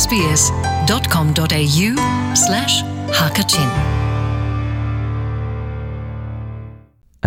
sbs.com.au slash hakachin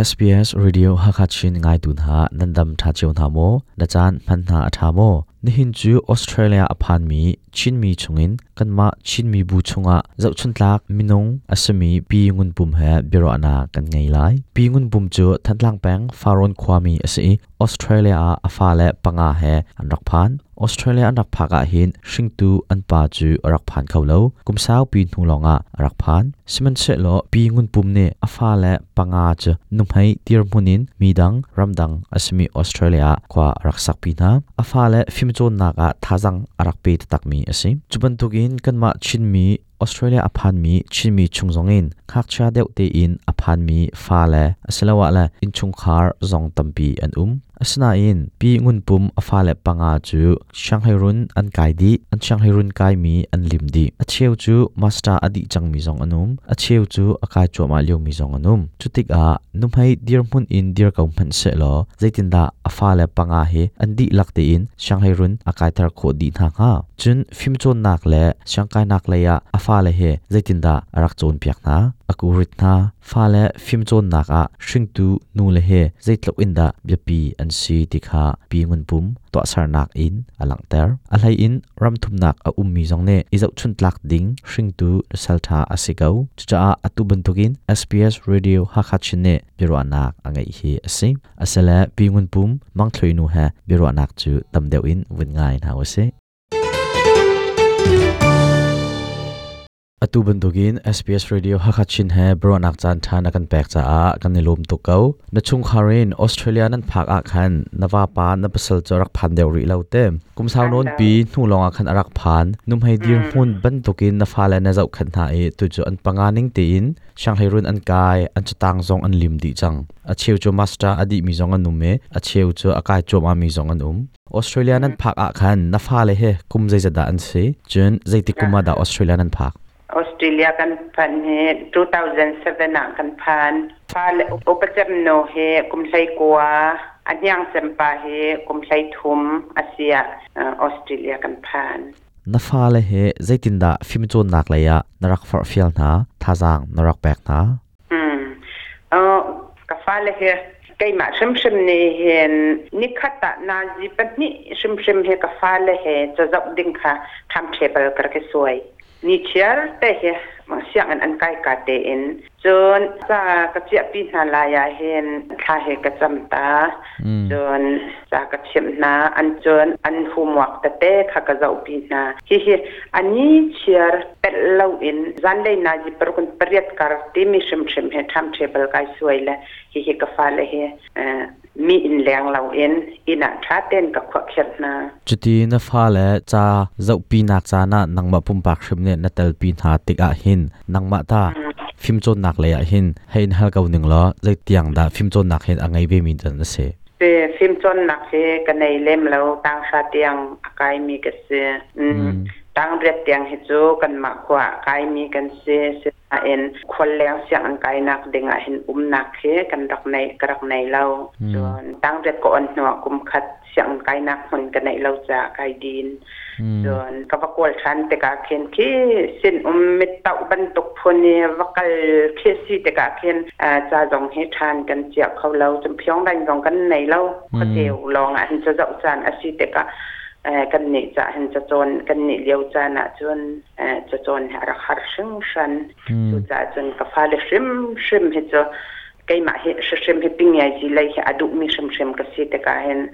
SBS Radio Hakachin ngai tun ha nandam tha cheu na mo na chan m a n na tha mo ni hin chu Australia a p a n mi chin mi chungin kan ma chin mi bu chunga zau chun tlak m i n o n g asami pi ngun bum ha biro ana kan ngai lai pi ngun bum chu than lang pang faron khwami ase Australia afa le panga he an rak phan ออสเตรเลียนักพักาหินชิงตูอันป่าจูรักผ่านเขาเลากุมสาวปีนหุลงอ่ะรักผ่านสมันเชลปีงุนปุ่มเนอาฟาและปังอาจนุ่มให้ที่รมุนินมีดังรำดังอศมีออสเตรเลียกว่ารักสักปีนะอาฟาและฟิมจูนนักะท่าจังรักปีตักมีอศสิจุดบันทุกินกันมาชินมีออสเตรเลียอพานมีชินมีชงจงอินคักชาเดวเตอินอพานมีฟาเละสลวะเละอินชุงคาร์จงตัมปีอันอุ้ม asna in pi ngun pum afale panga chu shanghai run an kai di an shanghai run kai mi an lim di a cheu chu master adi chang mi zong anum a cheu chu akai chu ma leu mi zong anum chutik a num hai dir mun in dir kaum phan se lo zaitin da afale panga he an di lakte in shanghai run akai thar kho di tha kha chun phim chon nak le shangkai nak le ya afa le he zaitin da rak chon piak na aku rit na fa le phim chon nak a shring tu nu le he zaitlo in da bi an si tikha pi ngun pum to sar nak in alang ter a lai in ram thum nak a ummi jong ne izau chun tlak ding shring tu sal tha asigau cha atu bentukin sps radio ha kha chin ne biro nak angai hi ase asala pi ngun pum mang thloi nu ha biro nak chu tam deuin win ngai na ase ตูบันทุกิน SBS Radio ฮักชินเฮบรอนักจันทานักันเปกจ้าอากันนิลมตุกเอาในชุงคารินออสเตรเลียนันพักอากันนว่าปานนับเสลจรักพันเดียริเลาเต็มกุมสาวนนปีนูลองอากันรักพันนุ่มให้ดีมุนบันทุกินนฟ้าเลนเจ้าขันหายตุจจันปังงานิ่งตีนช่างให้รุนอันกายอันจะต่างทรงอันลิมดีจังอาเชียวจมาสตาอดีมีจงอันนุ่มเมอาเชียวจอากายจูมามีจงอันอุ้มออสเตรเลียนันพักอากันนฟ้าเลเฮกุมใจจดอันเสจนใจติกุมาดาออสเตรเลียนันพักออสเตรเลียกันพันเฮ2007กันพันพาเลอุปจำโนเฮกุมไซกัวอันยังเซมปาเฮกุมไซทุมอาเซีย ออสเตรเลียกันพันน่ฟ้าเลเฮใจตินดา ฟิมจูนนักเลยอะนรักฟอร์ฟิลนะท่าจางนรักแบกนะ อืมเออก็ฟ้าเลเฮกมาชิมชิมเนี่ยเห็นนิคัตนาจิปนนี่ชิมชิมเฮก็ฟ้าเลเฮจะจบดิงค่ะทำเทเบิลกระกสวย ni chiar te he ma siang an kai ka te in chon cha ka chia pi na la ya hen kha he ka cham ta hmm. chon cha ka chim na an chon an hum wak ta te kha ka zau pi na hi hi ani chiar pet lo in zan le na ji per kun periat kar ti mi shim shim he tham chebal kai suai la hi hi ka fa le he eh, mi in leng lo en in a tha ten ka khwa khet na chuti na pha le cha zau pi na na nang ma pum pak shim ne na tel pi na tik a hin nang ma ta phim chon nak le a hin hein hal ka ning lo zai tiang da phim chon nak hin angai be min dan se pe phim chon nak se ka nei lem lo tang kha tiang akai mi ka se mm. Mm. ตั้งเรียบเตียงให้จูกันมากกว่ากายมีกันเสียเสียเอ็นคนแล้วเสียงอันกานักเด้งเห็นอุ้มนักเคกันรักในกรักในเราจนตั้งเรียก่อนหนวกุมขัดเสียงกานักคนกันในเราจะกายดินจนกับกวลชันแต่กาเคนเคเส้นอุ้มเมตตาบันตกพนีวักลเคสีแต่กาเคนอาจาจงให้ทานกันเจียเขาเราจนเพียงดันจงกันในเราเขาเดียวลองอันจะเจ้าจานอาชีแต่กา kanni ta hen ta ton kanni liu ta na tun ta ton har har shim shan tu ta tun ka fale shim shim hito cái mà hết sự xem hết tiếng nhà gì lấy hết đủ mi xem xem cái gì tất cả hen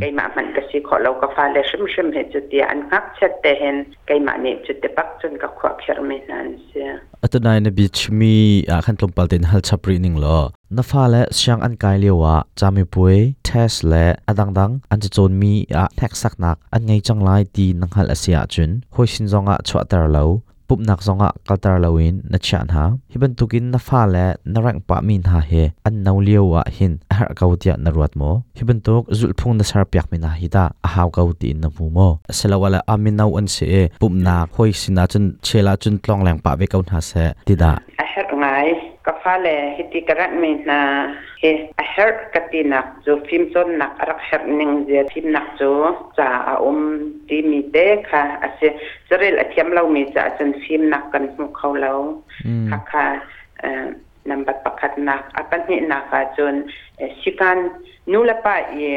cái mà mình cái gì khó lâu cái pha lấy xem xem hết chút tiền anh khác chết thế hen cái mà niệm chút tiền bắc chân cái khoa kia mình anh sẽ ở tuần này nè bị mi à khăn tôm paltin hal chapri ninh lo na pha le siang an kai liu wa chami pui test le adang dang an chi chon mi a thek sak nak an ngai chang lai ti nang hal asia chun Sinh sin zonga chwa tar lo pupnak zonga kaltar lawin na chan ha hiban tukin na fa le na rang pa min ha he an nau liowa hin har kautia na ruat mo hiban tok zul phung na sar piak min ha hita a haw kauti in na mu mo selawala amin nau an se pumna khoi sina chun chela chun tlong lang pa ve kaun ha se tida a her kafale hiti karat me na he a her katina zo film son nak arak her ning je film nak zo cha a um ti mi te kha ase sarel athiam lau mi cha chen film nak kan mu khau lau kha kha number pakhat nak apan ni na ka chon sikan nulapa ye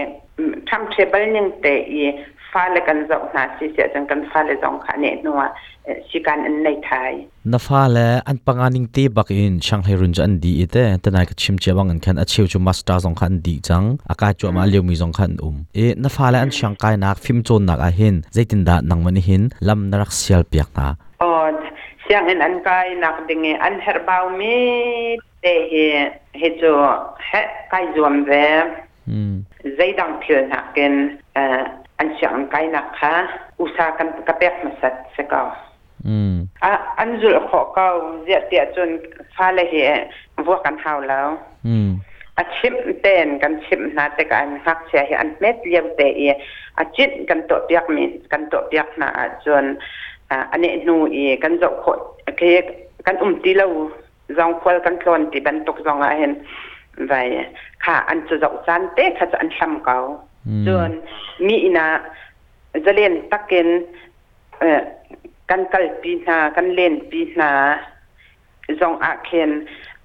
tham thebal ning te ye fale kan zau na si se chang kan fale zong kha ne nuwa eh, si kan an nei thai na fale an panganing te bak in shang hai run jan di ite tanai ka chim che wangan khan a cheu chu master zong khan di chang aka chu ma leu mi zong khan um e eh, na fale an shang kai nak phim chon nak a hin zaitin da nang mani hin lam narak sial piak na on siang en an kai nak ding e, an her bau mi te he he chu he kai zom ve hmm. zai dang thil nak ken eh, ansiaqan qainaqqa usaakan kapeqmasat sekau a anzul khokau ziati achun fale hi vuakan haulau a chim ten kan chim na te ka an hak sia hi an met liam te i a chit kan to piak mi kan to piak na achun ane nu i kan zo kho ke kan um ti lo zong khol kan klon ti ban tok zong a hen vai kha an chu zo chan te kha an hlam kau ส่วนมีนาจะเล่นตะเกนเอ่อกันกัลปีนากันเล่นปีนาจงอาเคน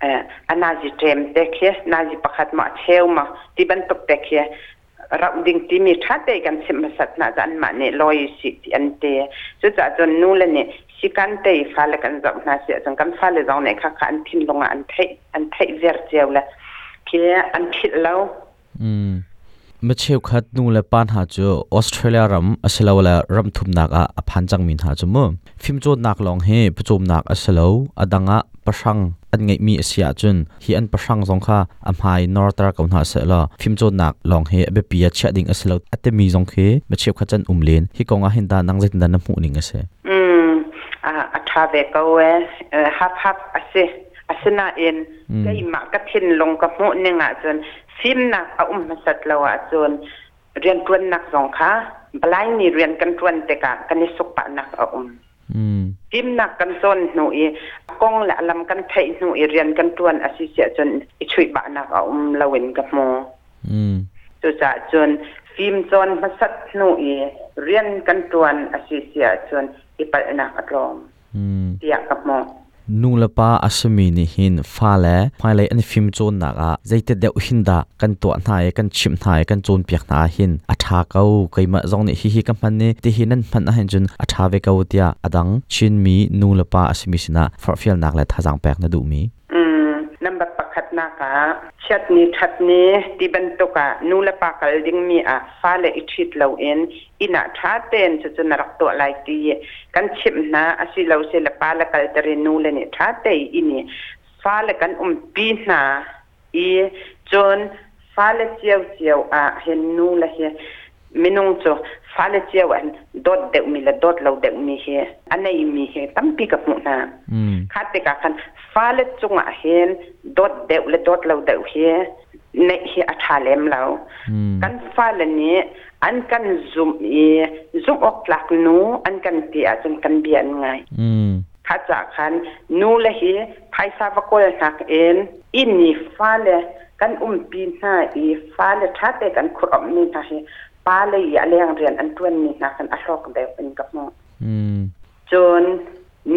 เอ่ออนาจิเทมเตเคนาจิปขัดมาเทวมาที่บันตกเตเครับดิงที่มีท่าเตกันสิมสัตนาจันมาเนี่ยลอยสิอันเตสุดจะจนนู่นเลยนี่ยสิการเตฟ้าลกันจงนาเสียจงกันฟ้าเลยจงเนี่ยค่ะอันทิ้งลงอันเทอันเทเวรเจียวละเคอันคิดแล้วอืมมื่อเชวขัดนูเละปานหาจูออสเตรเลียรัมอัศลาวลารัมทุมนักอาผ่านจังมินหาจูมฟิมจูนักลองเฮปจูมนักอัศลาวอดังอาประชังอันไงมีเสียจุนฮีอันประชังสงฆ์อาหายนอร์ตรากุนหาเสลาฟิมจูนักลองเฮบเปียเชดิงอัศลาวอัตมีสงฆ์เฮมชวขัดจันอุ้มเลนฮีกองอาหินดานังเล่นดานน้ำหูนิงเสอืมอ่าทราเวกเอาเอฮับฮับอัศอาศนาเอ็นได้มากระเทนลงกระหม่อมเนี่ะจนซิมนักอาอุ้มมาสัตว์เราะ่ะจนเรียนกวนนักสองขาปบลายนี่เรียนกันกวนแต่กะกันนสุปะนักอาอุ้มซิมนักกันซนหนูอีกงและลำกันไทยหนูอีเรียนกันกวนอาศิเสียจนีช่วยบะนักอาอุ้มละเวนกับโมจุจ่าจนฟิมจนมาสัตว์หนูอีเรียนกันกวนอาศิเสียจนอีปะนักอารมณ์เตียกับโม nunglapa asami ni hin fale phailai an phim chon na ga zeite deu hin da kan to hnai kan chim hnai kan chon piak na hin atha kau kaima zong ni hi hi kam han ni ti hin an phan a hin jun atha ve kau tia adang chin mi nunglapa asmi sina farfial nak la thajang pek na du mi ขัดนากะชัดนี้ชัดนี้ที่บรรทุกะนูละปากลดิ้งมีอ่ะฟ้าเลยอิิดเราเองนอินทชาเตนจะจะนรกตัวลายตีกันชิมนะอาศิเราเสลปาละกลตรีนูเลเนี่ชาเตอินี่ฟ้าเลกันอุมปีนาอีจนฟ้าเลเจียวเจียวอ่ะเห็นนูละเฮมินุงจ fale che wan dot de mi la dot lo de mi he anei mi he tam pi ka puna khate ka khan fale chunga hen dot de le dot lo de he ne he athalem lo kan fale ni an kan zum e zum ok lak nu an kan ti a chung kan bi an ngai kha cha khan nu le he phaisa ba ko la hak en in ni fale กันอุ้มปีนห้าอีฟ้าเลยทัดเด็กันครดอมนี่นะฮีป้าเลยอย่าเลี้ยงเรียนอันตัวนี้นะกันอารมณ์เบีเป็นกับมอจน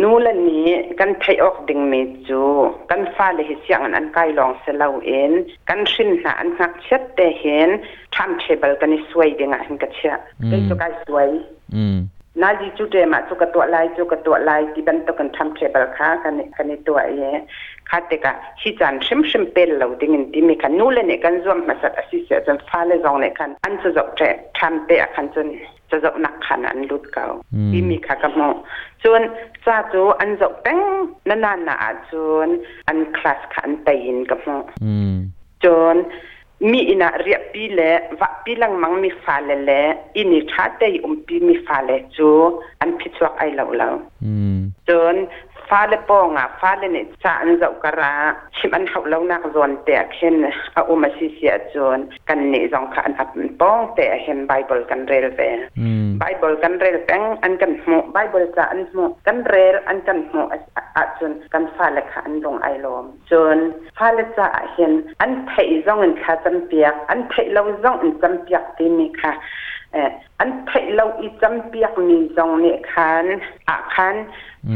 นู่นละนี้กันไทยออกดึงเมจูกันฟ้าเลยเสียงอันไกลลองเสลาเอ็นกันชินหาอันหักเช็ดแต่เห็นทำเทเบิลกันสวยดิ่งอันกระเชเป็จะกลายสวยนาจีจุเดมาจุกตัวลายจุกตัวลายที่บันตกันทำเทเบิลค่ะกันกันตัวเองค่ะแต่ก็ชิจันชิมชิมเป็นเราดิ่งดิ่มีกันนู่นเลยนกันรวมมาสัตว์สิเสียจนฟ้าเลยรงเนี่ยกันอันจะจบแทนทำเปะกันจนจะจบนักขันอันรุดเก่าที่มีค่ะกับมองจนจ้าจูอันจบเป็งนานๆนะจนอันคลาสขันเตีนกับมองจนมีอนาเรียบปีแล้ววปีลังมังมีฟ้าเลเล้อินิชาเตยอุมปีมีฟ้าเลจูอันพิจวกไอเหล่าเหล่าจนฟ้าเลปองอ่ะฟ้าเลเนี่ยอันเจ้ากระชิมอันเขาเล่านักโอนแต่เห็นอาอมาสิเสียจนกันเนี่ยองขันอันปองแต่เห็นไบเบิลกันเรลเวไบเบิลกันเรลแปงอันกันหมไบเบิลจะอันหมูกันเรลอันกันหมอจนกันฟ้าเละอันลงไอลมจนฟ้าเละจะเห็นอันไทยจองอันคาจำเปียกอันไทยเราจองอันจำเปียกที่มีค่ะเอออันไทยเราอีจำเปียกมีจงองนี่ยคันอะคัน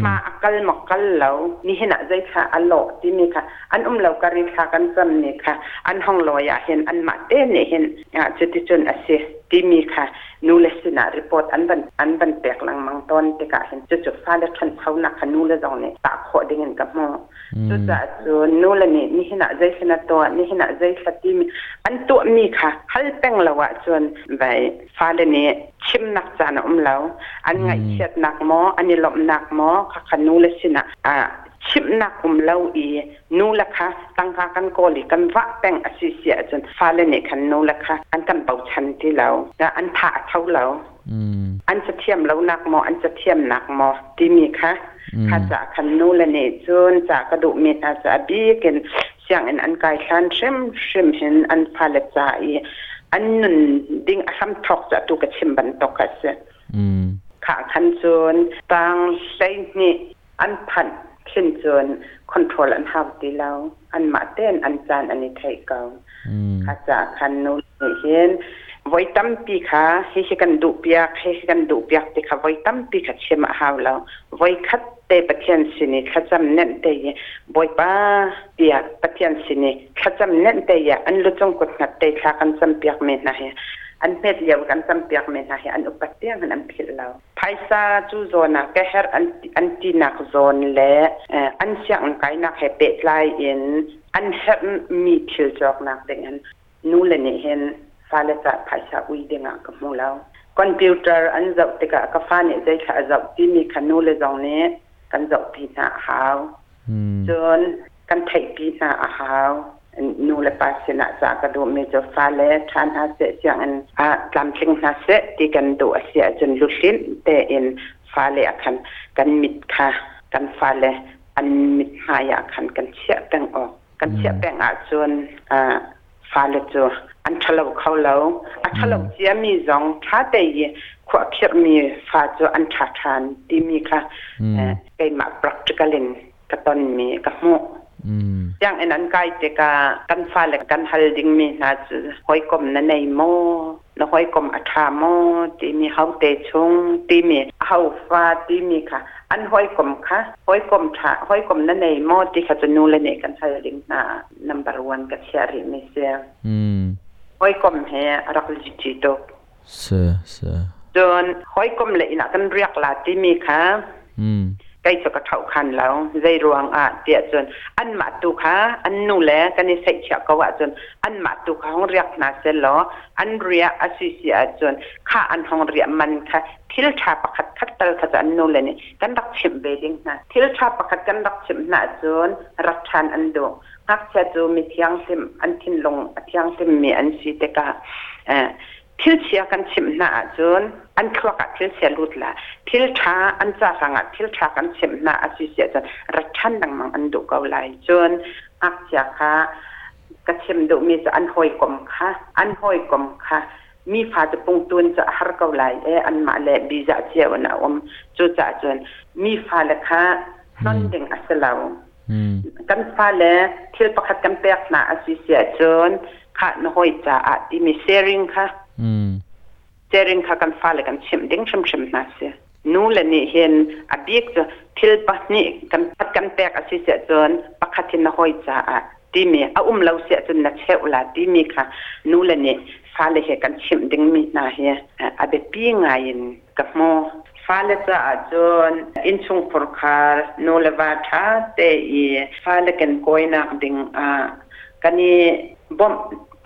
มาอักลมักลเรานี่เห็นอะไรค่ะอันโลที่มีค่ะอันอุ้มเรากริคากันจำเนี่ยค่ะอันห้องลอยเห็นอันมาเต้เนี่ยเห็นอ่ะจุดจุดจนอเสียที่มีค่ะนูเลสินารีพอร์ตอันบันอันบันแตกลังมังต้นเตกะเห็นจุดจุดฟ้าและขันเทานักขนูเลสองเนี่ยตาขอดิเงกับมองจุดจดจุดนูเลนี่นี่เห็นอะไรห็นาตัวนี่เห็นอะไรสติมีอันตัวมีค่ะฮัลเป็งละวะจนไปฟ้าเลนี่ยชิมนักจานอมแล้วอันไงเช็ดนักหมออันนี้หลบนักหมอค่ะขนูเลสินาอ่าชิมนักกุมเล่าอีนูละคะตั้งคากันโกลิกันวะแต่งอสิเสียจนฟ้าเลนคันนูละคะอันกันเบาชันที่เราและอันถาเท่าเราอันจะเทียมเรานักหมออันจะเทียมนักหมอที่มีคะข้าจะคันนูละเนจนจากกระดูกเมีอาจะบีกันเสียงอันอันกายชันชิมชิมเห็นอันฟ้าเลจาอีอันนุนดิ้งคำทอกจะตูกระชิมบันตกกันเสียขาคันจนตางไซนี่อันพันชินจวนคอนโทรลอันหาวตีเราอันมาเต้นอันจานอันนี้ไทยเก่าอาจารคันนู้นเห็นไว้ตั้มปีค่ะให้กันดูเปียกให้กันดูเปียกตีค่ะไว้ตั้มปีข่ะเชื่อมาหาวเราไว้คัดเตปะเทียนสินี่ขจำเน้นเตยบอยป้าเปียกปะเทียนสินี่ขจำเน้นเตยอันลุจงกดหนัดเตยค่ะกันจำเปียกเม็ดนะเฮอันเม็ดเดียวกันจำเปียกเม็ดนะเฮอันอุปเตียงอันอันพิลเรา kaisa chu zona ke her anti nak zon le an siang kai nak he pe lai in an her mi thil chok nak dengan nu le ni hen fa le cha kaisa ui denga ka mu lao computer an zau te ka ka fa ne zai kha zau ti mi kha nu le zong ne kan zau pi na hao chon kan thai pi na hao nu lepas sina sa ka do me jo fale than a se siang an a lam ching na se ti kan do sia chen lu shin te in fale akan kan mit kha kan fale an mit ha ya kan kan sia tang o kan sia bang a chun a fale chu an thalo khau lo a thalo chia mi zong tha te ye khu a khir mi fa chu an tha than ti mi kha kai ma practical in ka ton mi ka mu อย่างอนันไกเจกากันฟ้าและกันฮัลดิงมีนาจะหอยกลมนั่นในโมนหอยกลมอัฐาโมทีมีเขาเตชงทีมีเขาฟ้าทีมีค่ะ อันหอยกลมค่ะหอยกลมท่าหอยกลมนั่นในโมที่เขาจะนูเลเน่กันฟ้าลิงนะนั่า n u m b e วันกับเชียริเมเสียหอยกลมเฮรักจิจิโต้เสียเสียจนหอยกลมเลยนะกันเรียกลาทีมีค่ะใกล้จะกระเท่าคันแล้วใจรวงอ่ะเตียจนอันมาตุค่ะอันนู่แลกันในใส่เฉกว่าจนอันมาตุคะห้องเรียกนาเซลออันเรียอสิเสียจนข้าอันห้องเรียมันค่ะทิลชาประคัดคัดตลขจันนู่แลนี่ยกันรักเฉมเบดิงนะทิลชาประคัดกันรักเฉมนาจนรักชานอันดงพักเชจูมีเทียงเตมอันทินลงเทียงเตมมีอันสีเตกะเอ่อทิลเชียกันชิมนาจนอันควกัดทิลเชียลุดละทิลช้าอันจ่าสังัดทิลช้ากันชิมนาอาศิเสียจนรัชันดังมังอันดุเกาไลจนอักเจียค่ะกระชิมดุมีจะอันหอยกลมค่ะอันหอยกลมค่ะมีฟาจะปุงตุนจะฮาร์เกาไลเออันมาเลบีจะเจียวนะอมจูจ่าจนมีฟาละค่ะนนเด้งอัสลาวกันฟาเลทิลประคัดกันแปกนาอาศิเสียจนค่ะนหอยจ่าอาตมีเซริงค่ะ Mm. Derin kan fale kan chim ding chim chim Nu Nula ni hin abik zo til bat ni kan pat kan pek asi se zon pakatin na hoi za a. Dimi a um lau se zon na che ula dimi ka nula ni fale he kan chim ding mi na he. Abe pi ngayin mo fale za a zon inchung porkar nula ta te i fale kan koinak ding a. Kani bom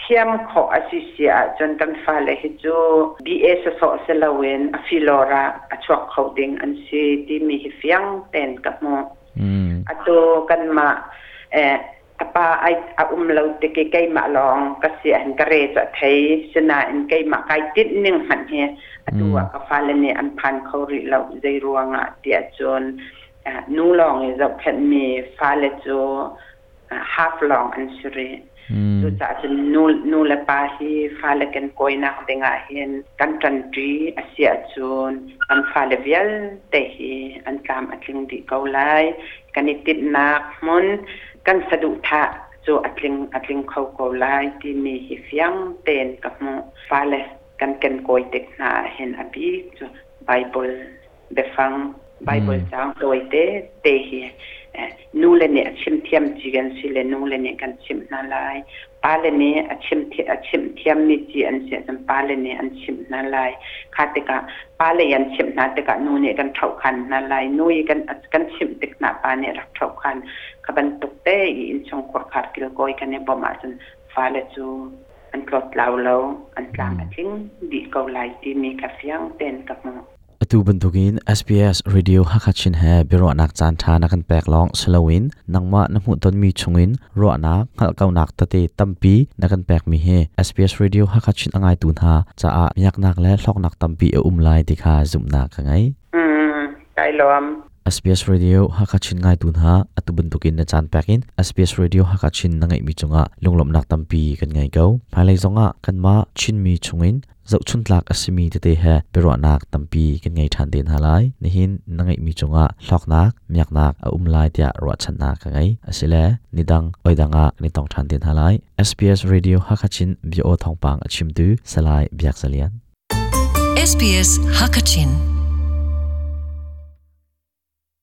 ทียมขออาศิเสียจนกันฟ้าเลยจูบีเอสสอเซลวินอฟิลลราอชวกเขาดิงอันซีที่มีเฟียงเต็นกับมออตัวกันมาเออปาไออุ้มเราติเกไกมาลองกเสียนกระเรจะไทยชนะอันไกมาไกติดนึงหันเฮอตัวกับฟ้าเลยเนี่ยอันพันเขาริเราใจรวงอ่ะเดียจนนูลองจะแผ่นมีฟ้าเลยจู half long and s e r e ตัวจากนูนูและปาฮีฟาเลกันกอยนักเบงาเห็นกันตันดีอาเซียจูนอันฟาเลเวียลเตฮีอันตามอัตลิงดีเกาไลกันติดนักมนกันสะดุทะจูอัตลิงอัตลิงเขากาที่มีหิฟยังเนกับมูฟาเลกันกันกอยตนาเนอไบเบิฟังไบเบิลจานูเลเนอชิมเทียมจีกันสิเลนูเลนเนกันชิมนาไลปาเลเนอชิมเทอชิมเทียมนี่จีอันเสียจำปาเลนเนอันชิมนาไลคาเตกาปาเลยันชิมนาเตกานูเนี่ยกันเท่ากันนาไลนูยกันกันชิมเตกนาปาเนี่ยรักเท่ากันขบันตุกเต้อินชงขวคากิลโกยกันเนระมาณสจนฟ้าเลจูอันปลดลาวเลาอันกลางอันทิ้งดีเกาไลที่มีกาเสียงเต็นกับมอ tu bentugin SBS radio hakachin he biro nak chan tha na kan pek long slowin nangma na mu ton mi chungin ro na ngal kau nak tate tampi na kan pek mi he SBS radio hakachin angai tun ha cha a miak nak le lok nak tampi e um lai dikha zum na ka ngai mm kai lom SBS Radio Hakachin ngai tun ha atubun tukin na chan pakin SBS Radio Hakachin na ngai mi chunga lunglom nak tampi kan ngai go phailai zonga kan ma chin mi chungin zau chun tlak asimi te te ha pero nak tampi kan ngai than den halai nihin na ngai mi chunga lok nak myak nak a um lai tia ro chan na ka ngai asile nidang oidanga ni tong than den halai SBS Radio Hakachin bi o thong pang achim du salai biak salian SBS Hakachin